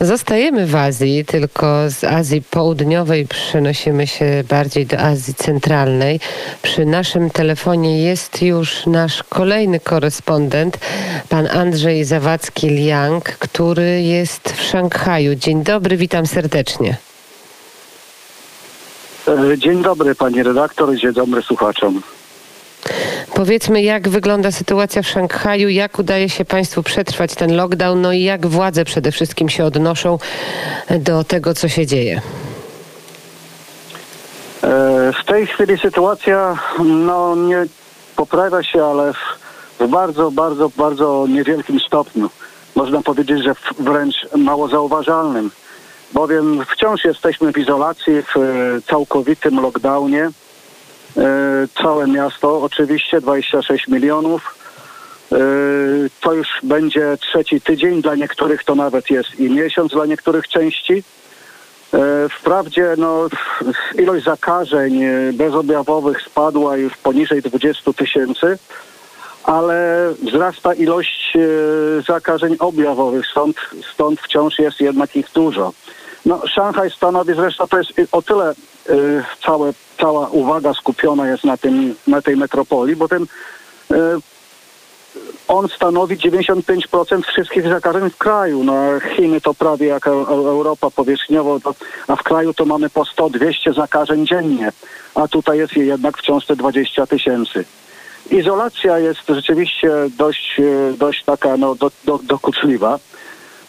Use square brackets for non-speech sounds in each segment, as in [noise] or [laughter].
Zostajemy w Azji, tylko z Azji Południowej przenosimy się bardziej do Azji Centralnej. Przy naszym telefonie jest już nasz kolejny korespondent, pan Andrzej Zawadzki-Liang, który jest w Szanghaju. Dzień dobry, witam serdecznie. E, dzień dobry pani redaktor, dzień dobry słuchaczom. Powiedzmy, jak wygląda sytuacja w Szanghaju, jak udaje się Państwu przetrwać ten lockdown, no i jak władze przede wszystkim się odnoszą do tego, co się dzieje. E, w tej chwili sytuacja no, nie poprawia się, ale w, bardzo, bardzo, bardzo niewielkim stopniu. Można powiedzieć, że wręcz mało zauważalnym, bowiem wciąż jesteśmy w izolacji, w e, całkowitym lockdownie. E, całe miasto, oczywiście 26 milionów. E, to już będzie trzeci tydzień, dla niektórych to nawet jest i miesiąc, dla niektórych części. E, wprawdzie no, ilość zakażeń bezobjawowych spadła już poniżej 20 tysięcy, ale wzrasta ilość zakażeń objawowych, stąd, stąd wciąż jest jednak ich dużo. No, Szanghaj stanowi zresztą, to jest o tyle całe, cała uwaga skupiona jest na, tym, na tej metropolii, bo ten y, on stanowi 95% wszystkich zakażeń w kraju. No, Chiny to prawie jak Europa powierzchniowo, a w kraju to mamy po 100-200 zakażeń dziennie, a tutaj jest jednak wciąż te 20 tysięcy. Izolacja jest rzeczywiście dość, y, dość taka no, do, do, dokuczliwa,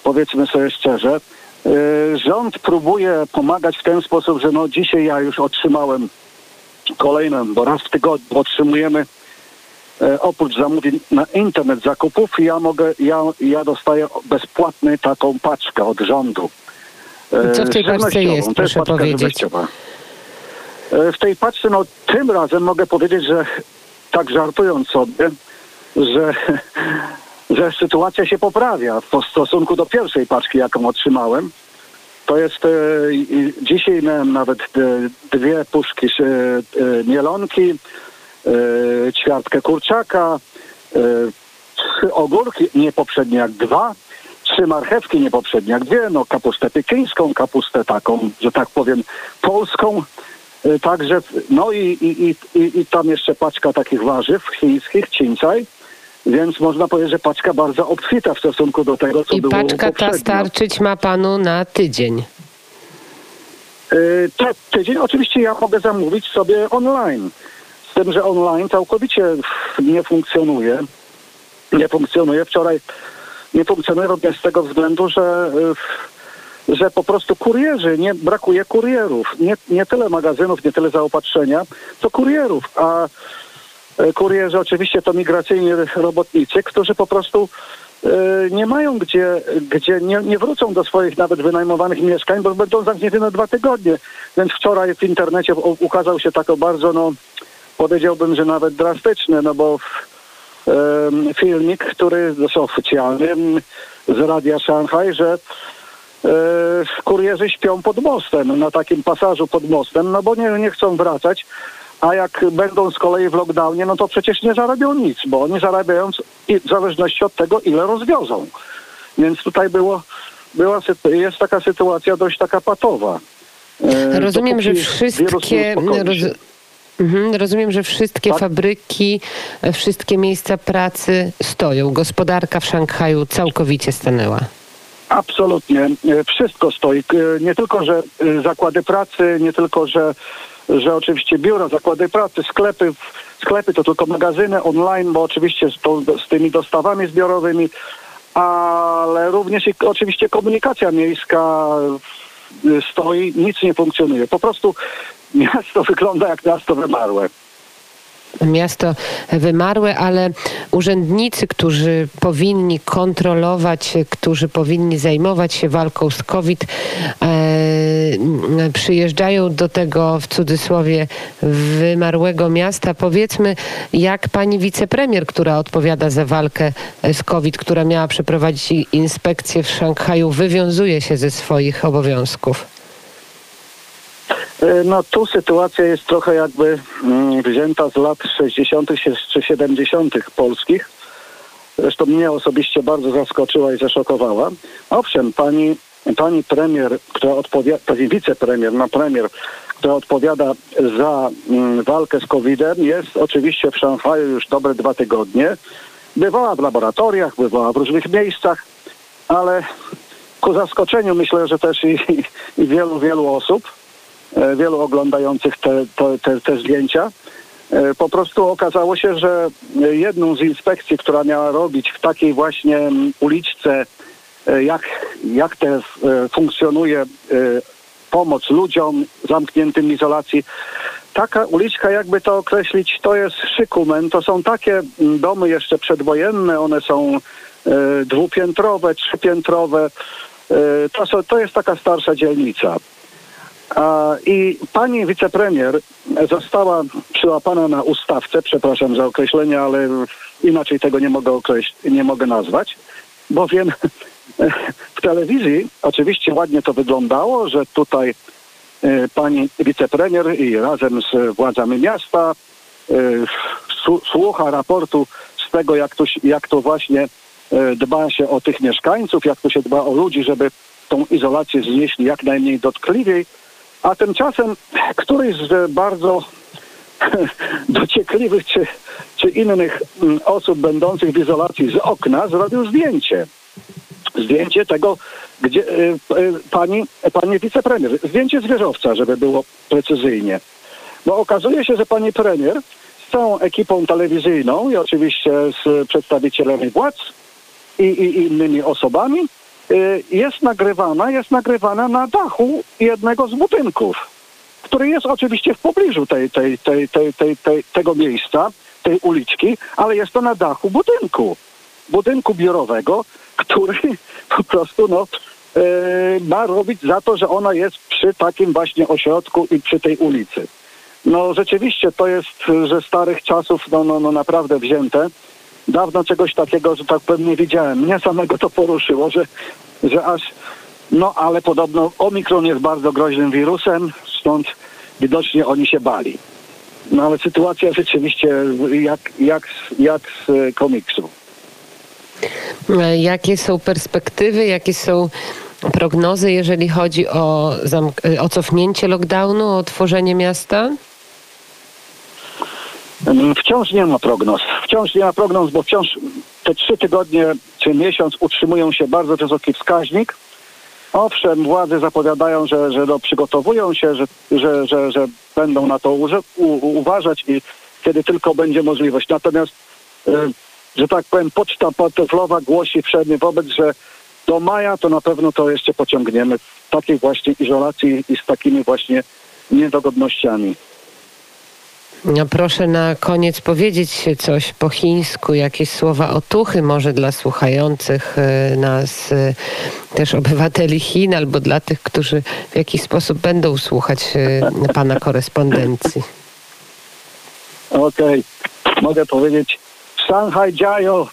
powiedzmy sobie szczerze. E, rząd próbuje pomagać w ten sposób, że no dzisiaj ja już otrzymałem kolejną, bo raz w tygodniu otrzymujemy e, oprócz zamówień na internet zakupów, ja mogę, ja, ja dostaję bezpłatny taką paczkę od rządu. E, Co w tej paczce jest, to proszę jest powiedzieć? W tej paczce, no tym razem mogę powiedzieć, że tak żartując sobie, że [laughs] że sytuacja się poprawia w stosunku do pierwszej paczki, jaką otrzymałem. To jest, e, dzisiaj miałem nawet dwie puszki e, e, mielonki, e, ćwiartkę kurczaka, e, trzy ogórki, nie poprzednie jak dwa, trzy marchewki, nie poprzednie jak dwie, no kapustę pekińską, kapustę taką, że tak powiem, polską, e, także, no i, i, i, i tam jeszcze paczka takich warzyw chińskich, cincaj, więc można powiedzieć, że paczka bardzo obfita w stosunku do tego, co I było paczka poprzednio. ta starczyć ma panu na tydzień. Yy, tak, tydzień oczywiście ja mogę zamówić sobie online. Z tym, że online całkowicie nie funkcjonuje. Nie funkcjonuje. Wczoraj nie funkcjonuje również z tego względu, że, yy, że po prostu kurierzy, nie brakuje kurierów. Nie, nie tyle magazynów, nie tyle zaopatrzenia, co kurierów. A kurierzy oczywiście to migracyjni robotnicy, którzy po prostu e, nie mają gdzie, gdzie nie, nie wrócą do swoich nawet wynajmowanych mieszkań, bo będą zamknięte na dwa tygodnie. Więc wczoraj w internecie ukazał się tako bardzo, no powiedziałbym, że nawet drastyczny, no bo um, filmik, który jest oficjalny z Radia Szanghaj, że um, kurierzy śpią pod mostem, na takim pasażu pod mostem, no bo nie, nie chcą wracać a jak będą z kolei w lockdownie, no to przecież nie zarabią nic, bo oni zarabiają w zależności od tego, ile rozwiozą. Więc tutaj było, była, jest taka sytuacja dość taka patowa. E, rozumiem, że wszystkie... Mhm, rozumiem, że wszystkie tak? fabryki, e, wszystkie miejsca pracy stoją. Gospodarka w Szanghaju całkowicie stanęła. Absolutnie. E, wszystko stoi. Nie tylko, że zakłady pracy, nie tylko, że że oczywiście biura, zakłady pracy, sklepy, sklepy to tylko magazyny online, bo oczywiście z, to, z tymi dostawami zbiorowymi, ale również i oczywiście komunikacja miejska stoi, nic nie funkcjonuje. Po prostu miasto [laughs] wygląda jak miasto wymarłe miasto wymarłe, ale urzędnicy, którzy powinni kontrolować, którzy powinni zajmować się walką z COVID, e, przyjeżdżają do tego w cudzysłowie wymarłego miasta. Powiedzmy, jak pani wicepremier, która odpowiada za walkę z COVID, która miała przeprowadzić inspekcję w Szanghaju, wywiązuje się ze swoich obowiązków. E, no tu sytuacja jest trochę jakby mm, wzięta z lat 60. czy 70. polskich. Zresztą mnie osobiście bardzo zaskoczyła i zaszokowała. Owszem, pani pani premier, która odpowiada, pani wicepremier, no premier, która odpowiada za mm, walkę z COVID-em, jest oczywiście w Szanghaju już dobre dwa tygodnie. Bywała w laboratoriach, bywała w różnych miejscach, ale ku zaskoczeniu myślę, że też i, i wielu, wielu osób, wielu oglądających te, te, te, te zdjęcia, e, po prostu okazało się, że jedną z inspekcji, która miała robić w takiej właśnie mm, uliczce, e, jak, jak te e, funkcjonuje e, pomoc ludziom zamkniętym w izolacji, taka uliczka, jakby to określić, to jest szykumen. To są takie mm, domy jeszcze przedwojenne, one są e, dwupiętrowe, trzypiętrowe. E, to, to jest taka starsza dzielnica. I pani wicepremier została przyłapana na ustawce, przepraszam za określenie, ale inaczej tego nie mogę, określ- nie mogę nazwać, bowiem [laughs] w telewizji oczywiście ładnie to wyglądało, że tutaj e, pani wicepremier i razem z władzami miasta e, słucha raportu z tego, jak to, jak to właśnie e, dba się o tych mieszkańców, jak to się dba o ludzi, żeby tą izolację znieśli jak najmniej dotkliwiej. A tymczasem któryś z bardzo [laughs] dociekliwych czy, czy innych mm, osób będących w izolacji z okna zrobił zdjęcie. Zdjęcie tego, gdzie y, y, pani, pani wicepremier, zdjęcie z wieżowca, żeby było precyzyjnie. Bo okazuje się, że pani premier z całą ekipą telewizyjną i oczywiście z przedstawicielami władz i, i, innymi osobami jest nagrywana, jest nagrywana na dachu jednego z budynków, który jest oczywiście w pobliżu tej, tej, tej, tej, tej, tej, tego miejsca, tej uliczki, ale jest to na dachu budynku, budynku biurowego, który [laughs] po prostu no, e, ma robić za to, że ona jest przy takim właśnie ośrodku i przy tej ulicy. No rzeczywiście to jest ze starych czasów no, no, no naprawdę wzięte. Dawno czegoś takiego, że tak powiem, nie widziałem. Mnie samego to poruszyło, że, że aż... No ale podobno Omikron jest bardzo groźnym wirusem, stąd widocznie oni się bali. No ale sytuacja rzeczywiście jak, jak, jak z e, komiksu. E, Jakie są perspektywy, jakie są prognozy, jeżeli chodzi o, zamk- e, o cofnięcie lockdownu, o otworzenie miasta? Mm, Wciąż nie ma prognoz. Wciąż nie ma prognoz, bo wciąż te trzy tygodnie czy miesiąc utrzymują się bardzo wysoki wskaźnik. Owszem, władze zapowiadają, że, że no, przygotowują się, że, że, że, że będą na to uważać i kiedy tylko będzie możliwość. Natomiast, e, że tak powiem, poczta pantoflowa głosi wszędzie wobec, że do maja to na pewno to jeszcze pociągniemy w takiej właśnie izolacji i z takimi właśnie niedogodnościami. No proszę na koniec powiedzieć coś po chińsku, jakieś słowa otuchy może dla słuchających e, nas, e, też obywateli Chin, albo dla tych, którzy w jakiś sposób będą słuchać e, pana korespondencji. Okej, mogę powiedzieć Szanghaj dziajo,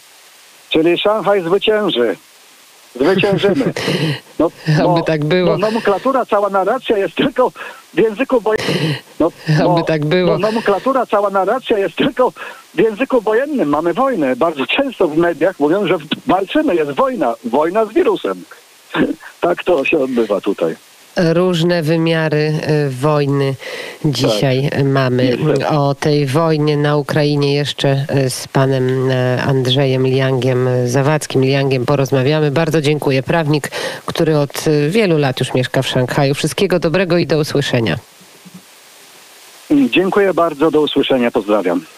czyli Szanghaj zwycięży. Zwyciężymy. No, [laughs] Oby tak było. No, nomenklatura, cała narracja jest tylko w języku wojennym. No, [laughs] Oby tak było. No, nomenklatura, cała narracja jest tylko w języku wojennym. Mamy wojnę. Bardzo często w mediach mówią, że walczymy, jest wojna. Wojna z wirusem. [laughs] tak to się odbywa tutaj. Różne wymiary e, wojny dzisiaj mamy. Niestety. O tej wojnie na Ukrainie jeszcze e, z panem e, Andrzejem Liangiem Zawadzkim, Liangiem porozmawiamy. Bardzo dziękuję. Prawnik, który od wielu lat już mieszka w Szanghaju. Wszystkiego dobrego i do usłyszenia. Dziękuję bardzo. Do usłyszenia. Pozdrawiam.